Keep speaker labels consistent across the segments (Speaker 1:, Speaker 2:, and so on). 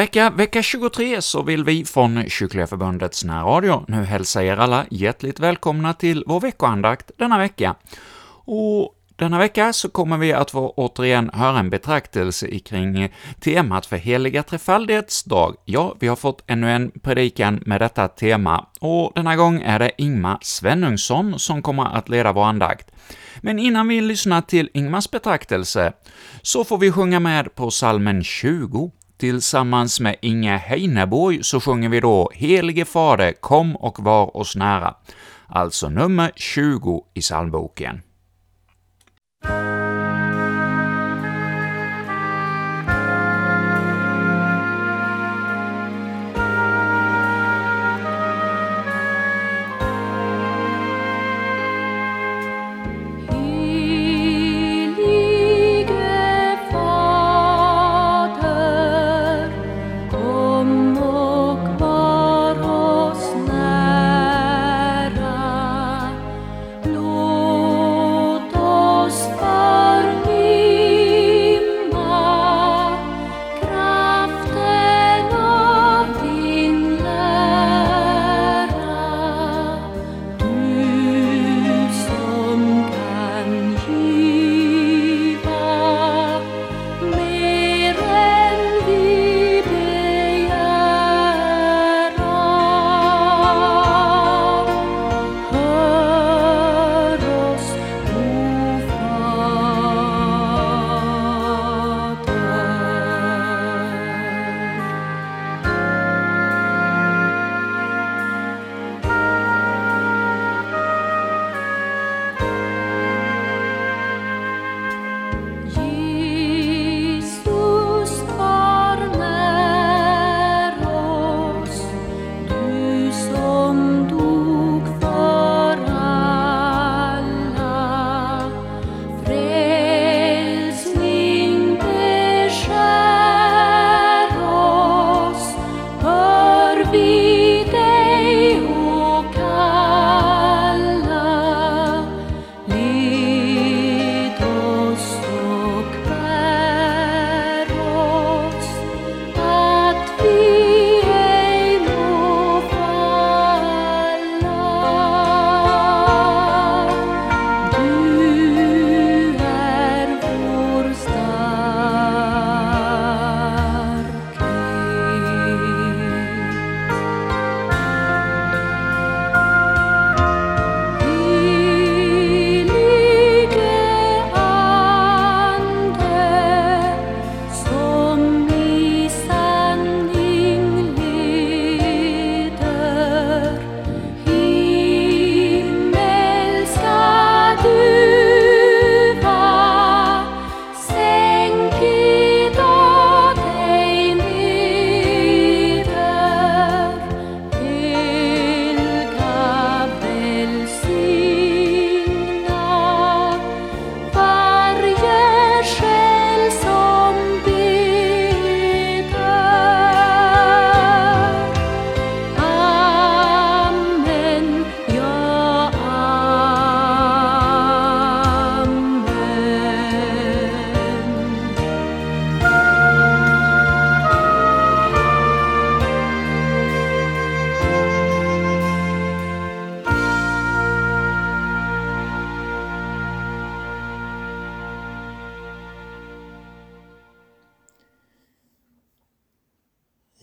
Speaker 1: Vecka, vecka 23, så vill vi från Kyrkliga Förbundets närradio nu hälsa er alla hjärtligt välkomna till vår veckoandakt denna vecka. Och denna vecka så kommer vi att få återigen höra en betraktelse kring temat för heliga trefaldighetsdag. Ja, vi har fått ännu en predikan med detta tema, och denna gång är det Ingmar Svenungsson som kommer att leda vår andakt. Men innan vi lyssnar till Ingmars betraktelse, så får vi sjunga med på salmen 20. Tillsammans med Inge Heineborg så sjunger vi då ”Helige Fader, kom och var oss nära”, alltså nummer 20 i psalmboken.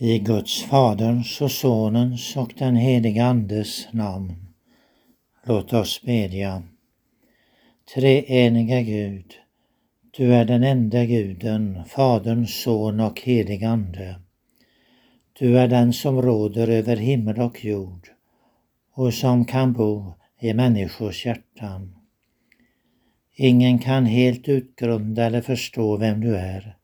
Speaker 2: I Guds Faderns och Sonens och den helige Andes namn. Låt oss bedja. Treeniga Gud, du är den enda guden, Fadern, Son och helig Ande. Du är den som råder över himmel och jord och som kan bo i människors hjärtan. Ingen kan helt utgrunda eller förstå vem du är.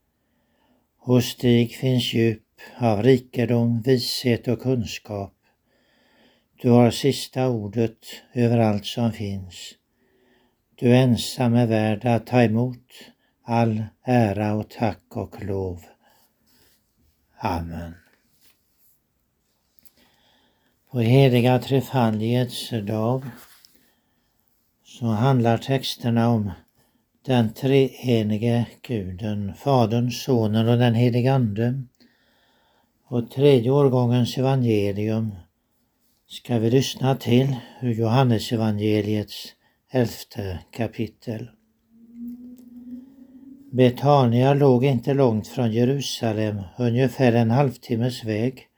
Speaker 2: Hos dig finns djup av rikedom, vishet och kunskap. Du har sista ordet över allt som finns. Du ensam är värd att ta emot all ära och tack och lov. Amen. På heliga trefaldighets dag så handlar texterna om den treenige guden, Fadern, Sonen och den helige Ande och tredje årgångens evangelium ska vi lyssna till ur Johannesevangeliets elfte kapitel. Betania låg inte långt från Jerusalem, ungefär en halvtimmes väg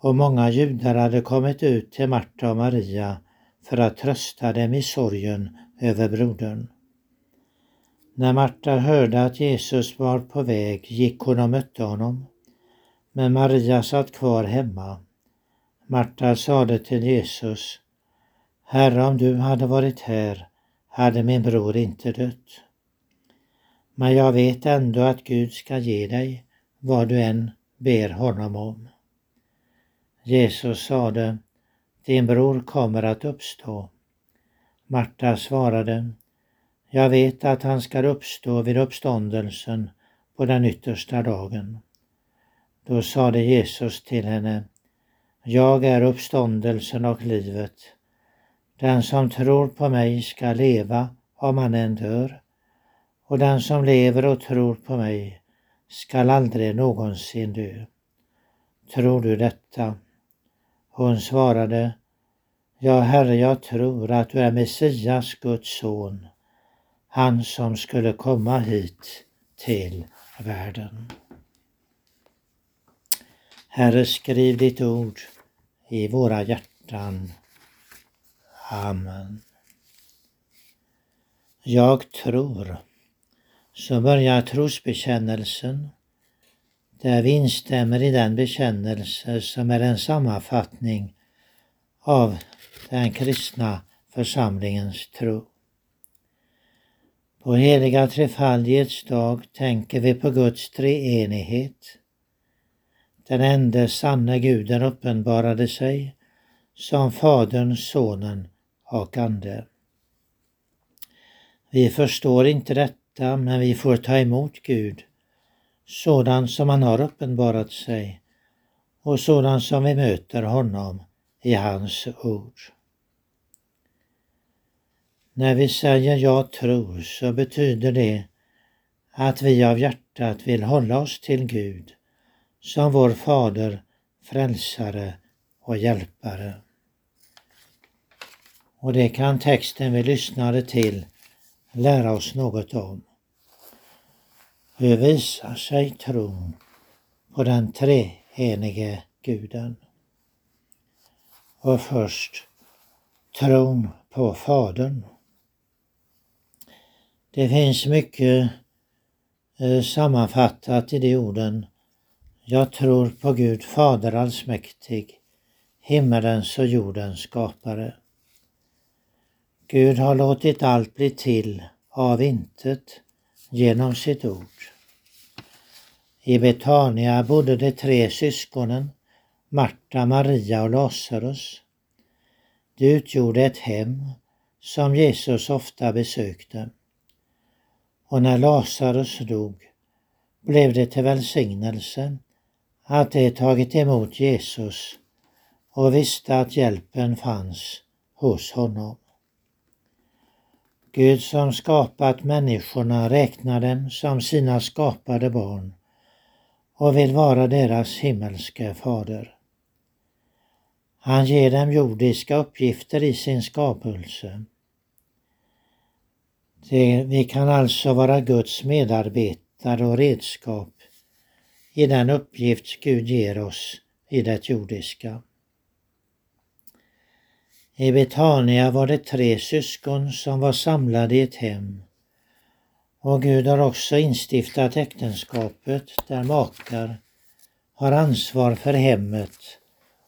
Speaker 2: och många judar hade kommit ut till Marta och Maria för att trösta dem i sorgen över brodern. När Marta hörde att Jesus var på väg gick hon och mötte honom. Men Maria satt kvar hemma. Marta sade till Jesus, Herre, om du hade varit här hade min bror inte dött. Men jag vet ändå att Gud ska ge dig vad du än ber honom om. Jesus sade, din bror kommer att uppstå. Marta svarade, jag vet att han ska uppstå vid uppståndelsen på den yttersta dagen. Då sade Jesus till henne, jag är uppståndelsen och livet. Den som tror på mig ska leva om han än dör och den som lever och tror på mig skall aldrig någonsin dö. Tror du detta? Hon svarade, Ja, Herre, jag tror att du är Messias, Guds son, han som skulle komma hit till världen. Herre, skriv ditt ord i våra hjärtan. Amen. Jag tror. Så börjar trosbekännelsen där vi instämmer i den bekännelse som är en sammanfattning av den kristna församlingens tro. På heliga trefaldighets dag tänker vi på Guds treenighet. Den enda sanna guden uppenbarade sig som Fadern, Sonen och Ande. Vi förstår inte detta men vi får ta emot Gud sådan som han har uppenbarat sig och sådan som vi möter honom i hans ord. När vi säger jag tror så betyder det att vi av hjärtat vill hålla oss till Gud som vår Fader, Frälsare och Hjälpare. Och det kan texten vi lyssnade till lära oss något om. Hur visar sig tron på den treenige guden? Och först tron på Fadern. Det finns mycket eh, sammanfattat i de orden. Jag tror på Gud Fader allsmäktig, himmelens och jordens skapare. Gud har låtit allt bli till av intet genom sitt ord. I Betania bodde de tre syskonen Marta, Maria och Lazarus. De utgjorde ett hem som Jesus ofta besökte. Och när Lazarus dog blev det till välsignelse att de tagit emot Jesus och visste att hjälpen fanns hos honom. Gud som skapat människorna räknar dem som sina skapade barn och vill vara deras himmelske fader. Han ger dem jordiska uppgifter i sin skapelse. Det, vi kan alltså vara Guds medarbetare och redskap i den uppgift Gud ger oss i det jordiska. I Betania var det tre syskon som var samlade i ett hem. Och Gud har också instiftat äktenskapet där makar har ansvar för hemmet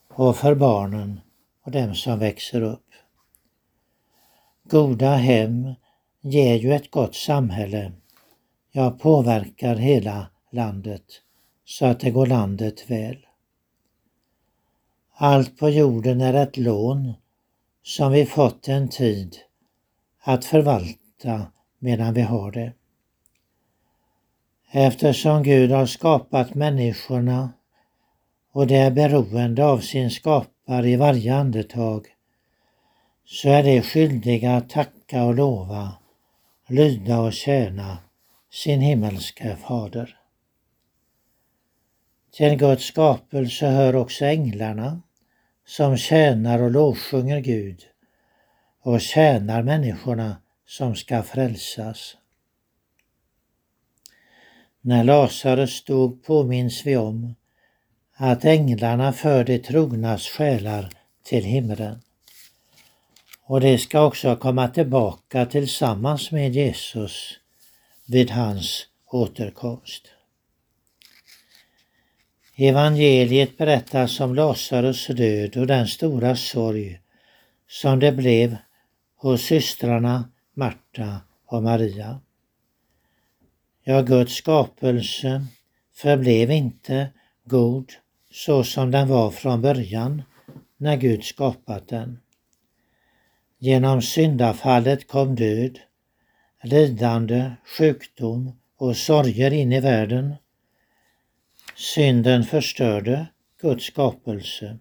Speaker 2: och för barnen och dem som växer upp. Goda hem ger ju ett gott samhälle, ja påverkar hela landet så att det går landet väl. Allt på jorden är ett lån som vi fått en tid att förvalta medan vi har det. Eftersom Gud har skapat människorna och det är beroende av sin skapare i varje andetag så är det skyldiga att tacka och lova, lyda och tjäna sin himmelske fader. Till Guds skapelse hör också änglarna som tjänar och lovsjunger Gud och tjänar människorna som ska frälsas. När Lazarus dog påminns vi om att änglarna för de trognas själar till himlen. Och de ska också komma tillbaka tillsammans med Jesus vid hans återkomst. Evangeliet berättas om Lazarus död och den stora sorg som det blev hos systrarna Marta och Maria. Ja, Guds skapelse förblev inte god så som den var från början när Gud skapat den. Genom syndafallet kom död, lidande, sjukdom och sorger in i världen. Synden förstörde Guds skapelse.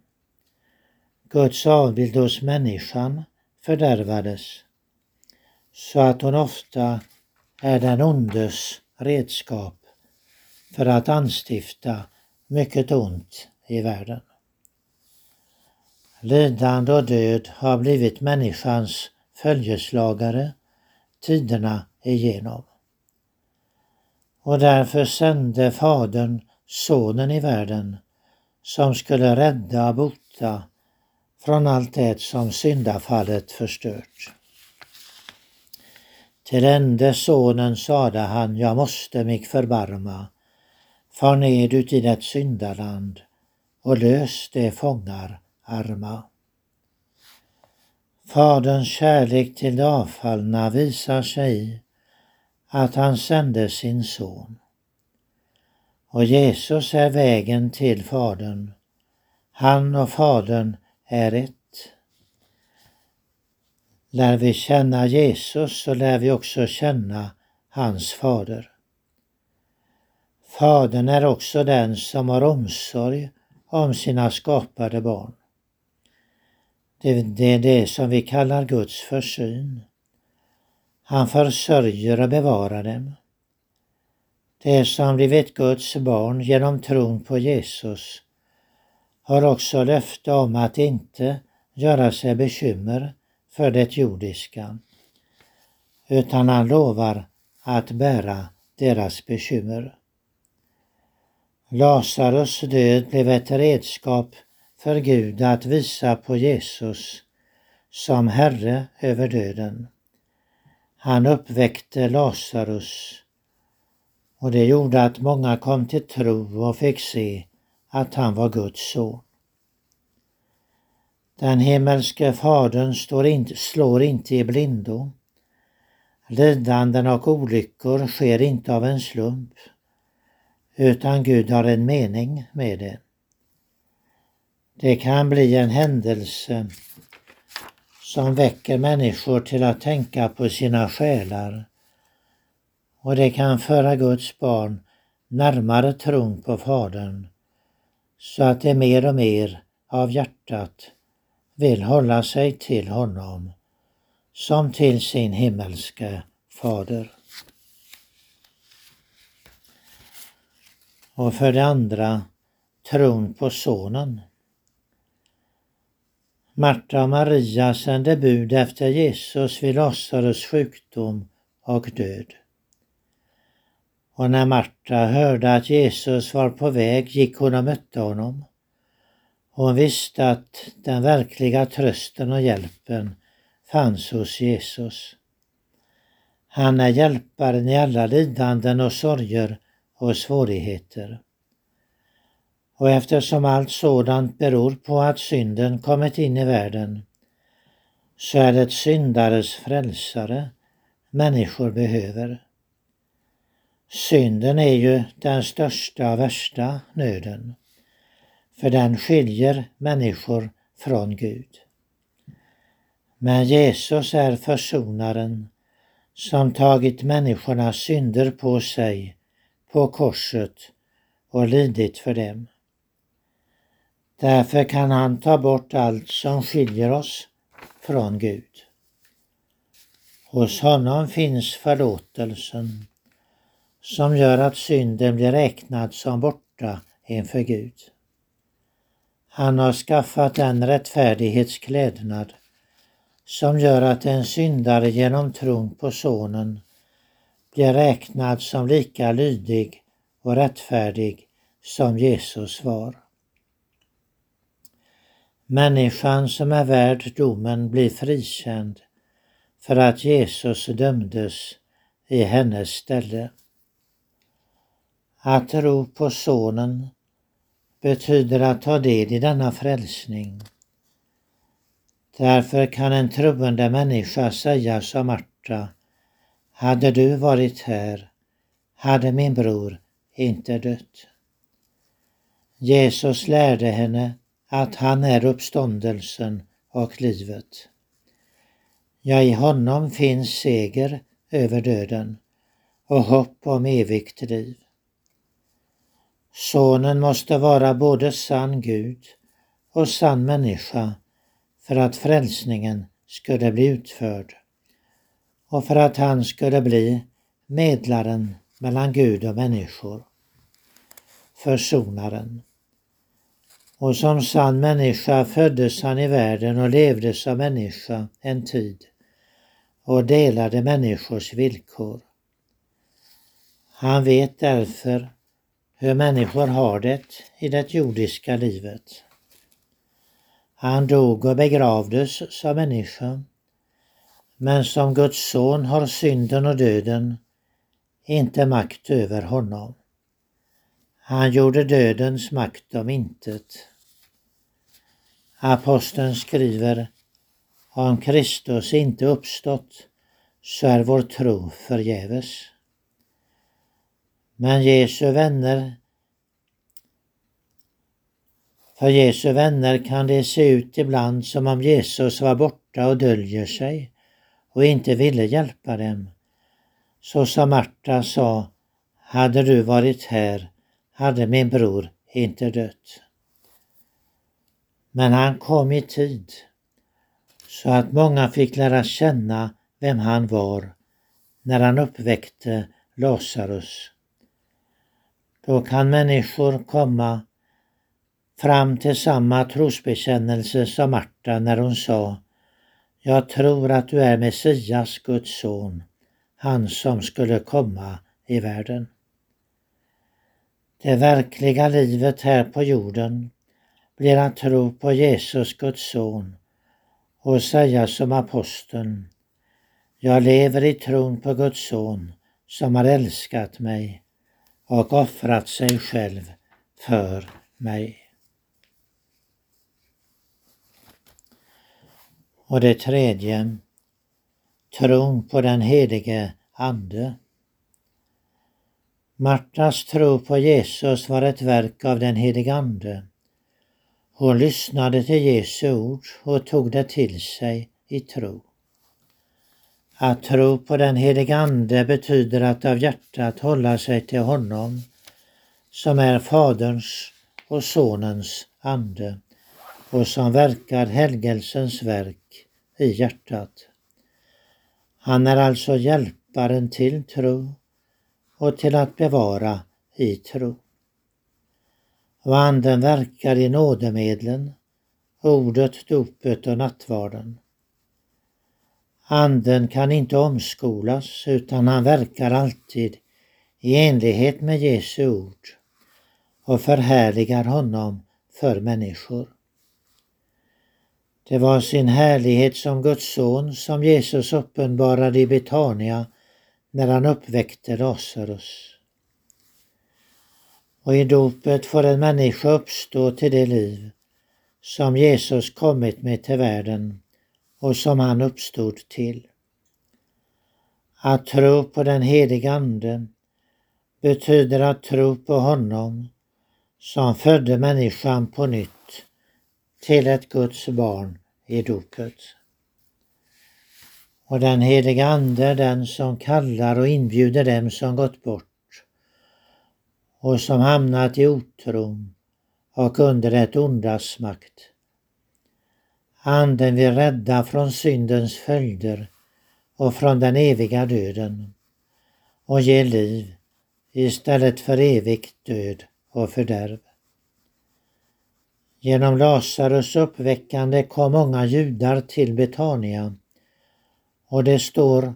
Speaker 2: Guds avbild hos människan fördärvades så att hon ofta är den ondes redskap för att anstifta mycket ont i världen. Lidande och död har blivit människans följeslagare tiderna igenom. Och därför sände Fadern Sonen i världen som skulle rädda och bota från allt det som syndafallet förstört. Till ende sonen sade han, jag måste mig förbarma. Far ned ut i det syndaland och lös de fångar arma. Faderns kärlek till de avfallna visar sig i att han sände sin son. Och Jesus är vägen till Fadern. Han och Fadern är ett. Lär vi känna Jesus så lär vi också känna hans fader. Fadern är också den som har omsorg om sina skapade barn. Det är det som vi kallar Guds försyn. Han försörjer och bevarar dem. De som blivit Guds barn genom tron på Jesus har också löfte om att inte göra sig bekymmer för det jordiska, utan han lovar att bära deras bekymmer. Lazarus död blev ett redskap för Gud att visa på Jesus som Herre över döden. Han uppväckte Lazarus och det gjorde att många kom till tro och fick se att han var Guds son. Den himmelske Fadern står inte, slår inte i blindo. Lidanden och olyckor sker inte av en slump, utan Gud har en mening med det. Det kan bli en händelse som väcker människor till att tänka på sina själar och det kan föra Guds barn närmare tron på Fadern så att de mer och mer av hjärtat vill hålla sig till honom som till sin himmelske fader. Och för det andra tron på sonen. Marta och Maria sände bud efter Jesus vid Lazarus sjukdom och död. Och när Marta hörde att Jesus var på väg gick hon och mötte honom. Hon visste att den verkliga trösten och hjälpen fanns hos Jesus. Han är hjälparen i alla lidanden och sorger och svårigheter. Och eftersom allt sådant beror på att synden kommit in i världen så är det syndares frälsare människor behöver. Synden är ju den största och värsta nöden för den skiljer människor från Gud. Men Jesus är försonaren som tagit människornas synder på sig på korset och lidit för dem. Därför kan han ta bort allt som skiljer oss från Gud. Hos honom finns förlåtelsen som gör att synden blir räknad som borta inför Gud. Han har skaffat den rättfärdighetsklädnad som gör att en syndare genom tron på Sonen blir räknad som lika lydig och rättfärdig som Jesus var. Människan som är värd domen blir frikänd för att Jesus dömdes i hennes ställe. Att tro på Sonen betyder att ta del i denna frälsning. Därför kan en troende människa säga som Marta, hade du varit här hade min bror inte dött. Jesus lärde henne att han är uppståndelsen och livet. Ja, i honom finns seger över döden och hopp om evigt liv. Sonen måste vara både sann Gud och sann människa för att frälsningen skulle bli utförd och för att han skulle bli medlaren mellan Gud och människor, försonaren. Och som sann människa föddes han i världen och levde som människa en tid och delade människors villkor. Han vet därför hur människor har det i det jordiska livet. Han dog och begravdes som människa, men som Guds son har synden och döden inte makt över honom. Han gjorde dödens makt om intet. Aposteln skriver om Kristus inte uppstått så är vår tro förgäves. Men Jesu vänner för Jesu vänner kan det se ut ibland som om Jesus var borta och döljer sig och inte ville hjälpa dem. Så som Marta sa, hade du varit här hade min bror inte dött. Men han kom i tid så att många fick lära känna vem han var när han uppväckte Lazarus. Då kan människor komma fram till samma trosbekännelse som Marta när hon sa Jag tror att du är Messias, Guds son, han som skulle komma i världen. Det verkliga livet här på jorden blir att tro på Jesus, Guds son och säga som aposteln Jag lever i tron på Guds son som har älskat mig och offrat sig själv för mig. Och det tredje, tron på den helige Ande. Martas tro på Jesus var ett verk av den helige Ande. Hon lyssnade till Jesu ord och tog det till sig i tro. Att tro på den helige Ande betyder att av hjärtat hålla sig till honom som är Faderns och Sonens ande och som verkar helgelsens verk i hjärtat. Han är alltså hjälparen till tro och till att bevara i tro. Och anden verkar i nådemedlen, ordet, dopet och nattvarden. Anden kan inte omskolas utan han verkar alltid i enlighet med Jesu ord och förhärligar honom för människor. Det var sin härlighet som Guds son som Jesus uppenbarade i Betania när han uppväckte Lazarus. Och i dopet får en människa uppstå till det liv som Jesus kommit med till världen och som han uppstod till. Att tro på den helige Ande betyder att tro på honom som födde människan på nytt till ett Guds barn i dopet. Och den helige Ande är den som kallar och inbjuder dem som gått bort och som hamnat i otron och under ett ondas makt. Anden vill rädda från syndens följder och från den eviga döden och ge liv istället för evigt död och fördärv. Genom Lazarus uppväckande kom många judar till Betania och det står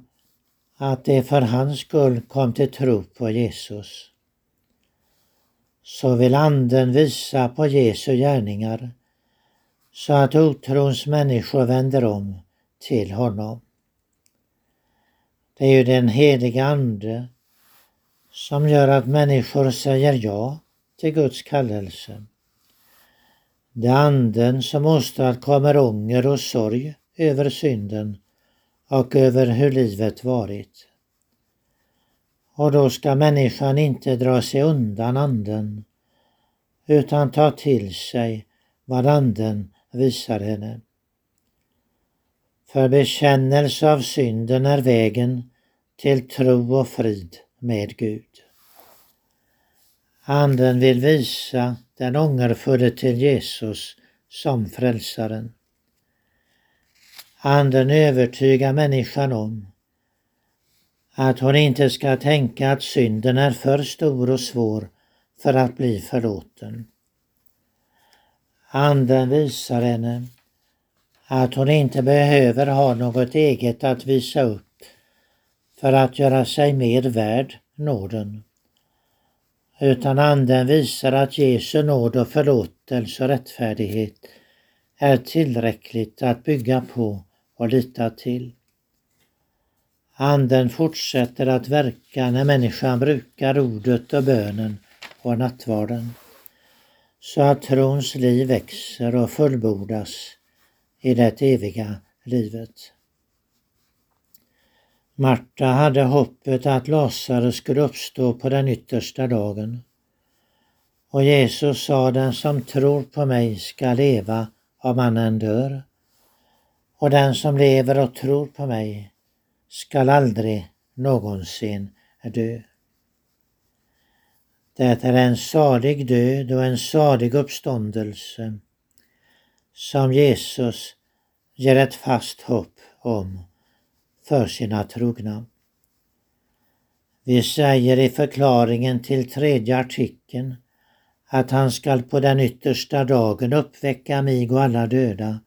Speaker 2: att de för hans skull kom till tro på Jesus. Så vill Anden visa på Jesu gärningar så att otrons människor vänder om till honom. Det är ju den heliga Ande som gör att människor säger ja till Guds kallelse. Det är Anden som åstadkommer ånger och sorg över synden och över hur livet varit. Och då ska människan inte dra sig undan Anden utan ta till sig vad Anden visar henne. För bekännelse av synden är vägen till tro och frid med Gud. Anden vill visa den ångerfulle till Jesus som frälsaren. Anden övertygar människan om att hon inte ska tänka att synden är för stor och svår för att bli förlåten. Anden visar henne att hon inte behöver ha något eget att visa upp för att göra sig mer värd nåden. Utan anden visar att Jesu nåd och förlåtelse och rättfärdighet är tillräckligt att bygga på och lita till. Anden fortsätter att verka när människan brukar ordet och bönen och nattvarden så att trons liv växer och fullbordas i det eviga livet. Marta hade hoppet att Lazarus skulle uppstå på den yttersta dagen. Och Jesus sa, den som tror på mig ska leva om han än dör. Och den som lever och tror på mig skall aldrig någonsin dö. Det är en salig död och en salig uppståndelse som Jesus ger ett fast hopp om för sina trogna. Vi säger i förklaringen till tredje artikeln att han skall på den yttersta dagen uppväcka mig och alla döda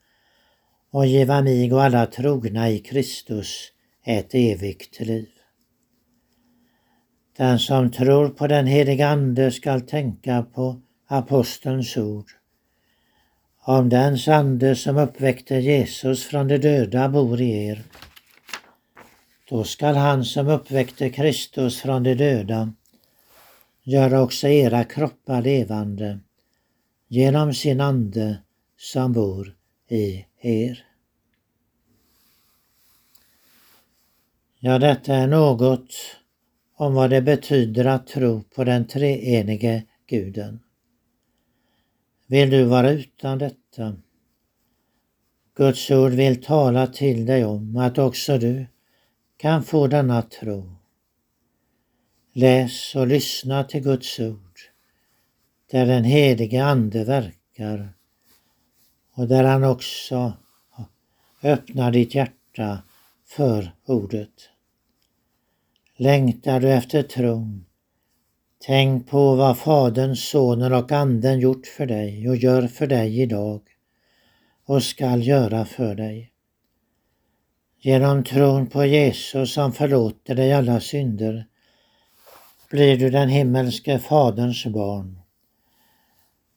Speaker 2: och giva mig och alla trogna i Kristus ett evigt liv. Den som tror på den heliga Ande skall tänka på apostelns ord. Om den ande som uppväckte Jesus från de döda bor i er, då skall han som uppväckte Kristus från de döda göra också era kroppar levande genom sin ande som bor i er. Ja, detta är något om vad det betyder att tro på den treenige guden. Vill du vara utan detta? Guds ord vill tala till dig om att också du kan få denna tro. Läs och lyssna till Guds ord där den helige Ande verkar och där han också öppnar ditt hjärta för ordet. Längtar du efter tron? Tänk på vad Fadern, Sonen och Anden gjort för dig och gör för dig idag och skall göra för dig. Genom tron på Jesus som förlåter dig alla synder blir du den himmelske Faderns barn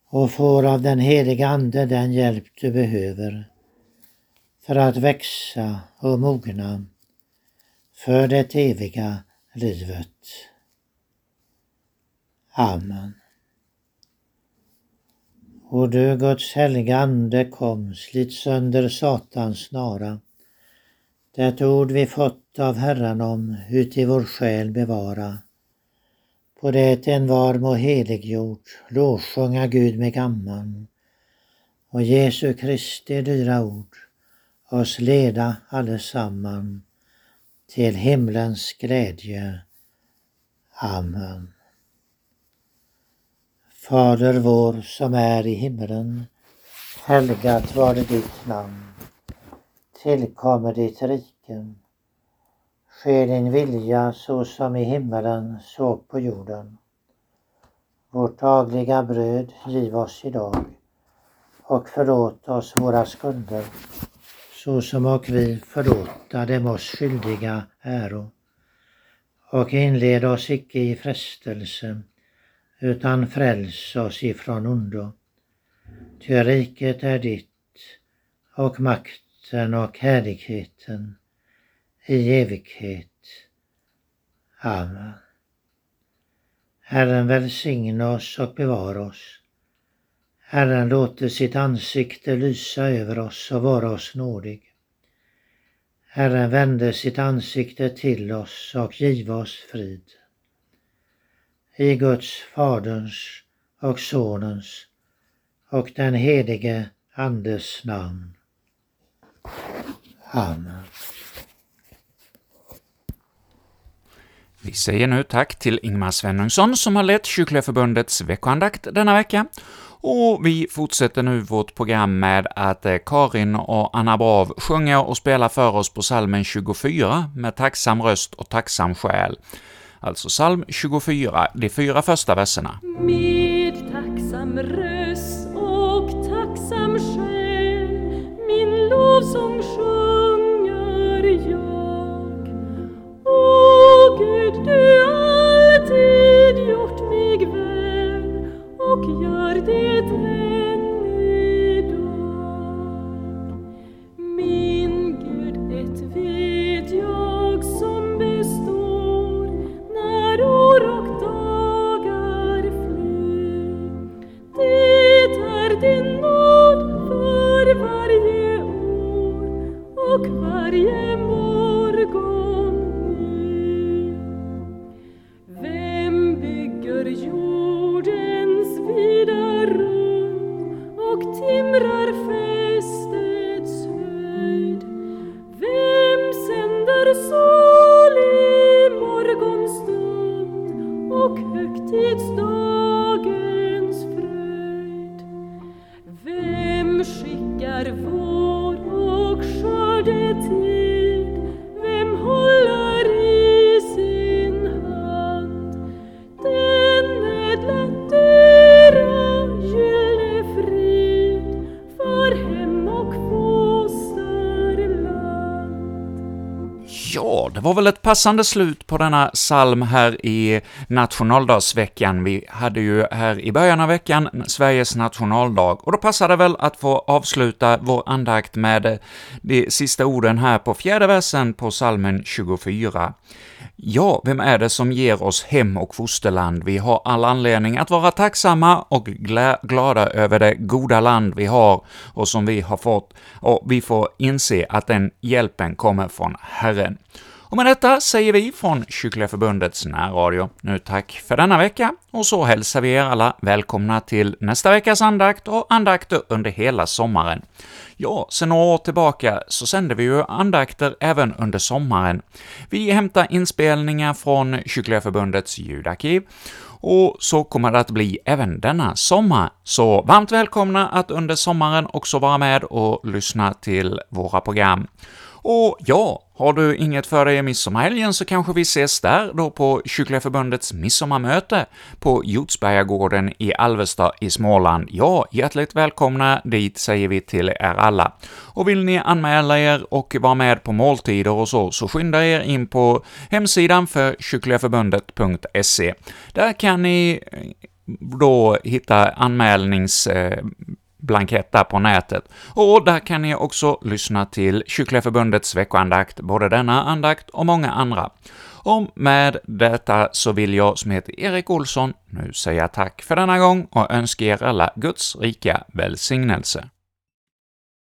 Speaker 2: och får av den heliga Ande den hjälp du behöver för att växa och mogna för det eviga livet. Amen. Och du Guds heliga Ande kom, slit sönder Satans snara. Det ord vi fått av Herren om, ut i vår själ bevara. På det en var må heliggjord, lovsjunga Gud med gamman. Och Jesu Kristi dyra ord, oss leda allesamman till himlens glädje. Amen. Fader vår som är i himmelen. Helgat var det ditt namn. Tillkommer ditt rike. Ske din vilja så som i himmelen så på jorden. Vårt dagliga bröd giv oss idag och förlåt oss våra skulder, så som och vi förlåta dem oss skyldiga äro. Och inled oss icke i frestelse, utan fräls oss ifrån ondo. Ty riket är ditt, och makten och härligheten i evighet. Amen. Herren välsigne oss och bevara oss. Herren låter sitt ansikte lysa över oss och vara oss nådig. Herren vände sitt ansikte till oss och give oss frid. I Guds, Faderns och Sonens och den helige Andes namn. Amen.
Speaker 3: Vi säger nu tack till Ingmar Svenungsson som har lett Kyrkliga veckoandakt denna vecka, och vi fortsätter nu vårt program med att eh, Karin och Anna Brav sjunger och spelar för oss på salmen 24 med tacksam röst och tacksam själ. Alltså psalm 24, de fyra första verserna.
Speaker 1: Med tacksam röst och tacksam själ min lovsång sjunger jag. O Gud, du alltid gjort mig väl och gör
Speaker 3: var väl ett passande slut på denna psalm här i nationaldagsveckan. Vi hade ju här i början av veckan Sveriges nationaldag, och då passade det väl att få avsluta vår andakt med de sista orden här på fjärde versen på psalmen 24. Ja, vem är det som ger oss hem och fosterland? Vi har all anledning att vara tacksamma och glä- glada över det goda land vi har och som vi har fått, och vi får inse att den hjälpen kommer från Herren. Och med detta säger vi från Kyrkliga Förbundets närradio nu tack för denna vecka, och så hälsar vi er alla välkomna till nästa veckas andakt och andakter under hela sommaren. Ja, sen några år tillbaka så sänder vi ju andakter även under sommaren. Vi hämtar inspelningar från Kyrkliga Förbundets ljudarkiv, och så kommer det att bli även denna sommar. Så varmt välkomna att under sommaren också vara med och lyssna till våra program. Och ja, har du inget för dig i midsommarhelgen så kanske vi ses där då på Kyrkliga Förbundets midsommarmöte på Hjortsbergagården i Alvesta i Småland. Ja, hjärtligt välkomna dit säger vi till er alla. Och vill ni anmäla er och vara med på måltider och så, så skynda er in på hemsidan för kyrkligaförbundet.se. Där kan ni eh, då hitta anmälnings eh, blankett där på nätet. Och där kan ni också lyssna till Kyrkliga Förbundets veckoandakt, både denna andakt och många andra. Och med detta så vill jag, som heter Erik Olsson, nu säga tack för denna gång och önska er alla Guds rika välsignelse.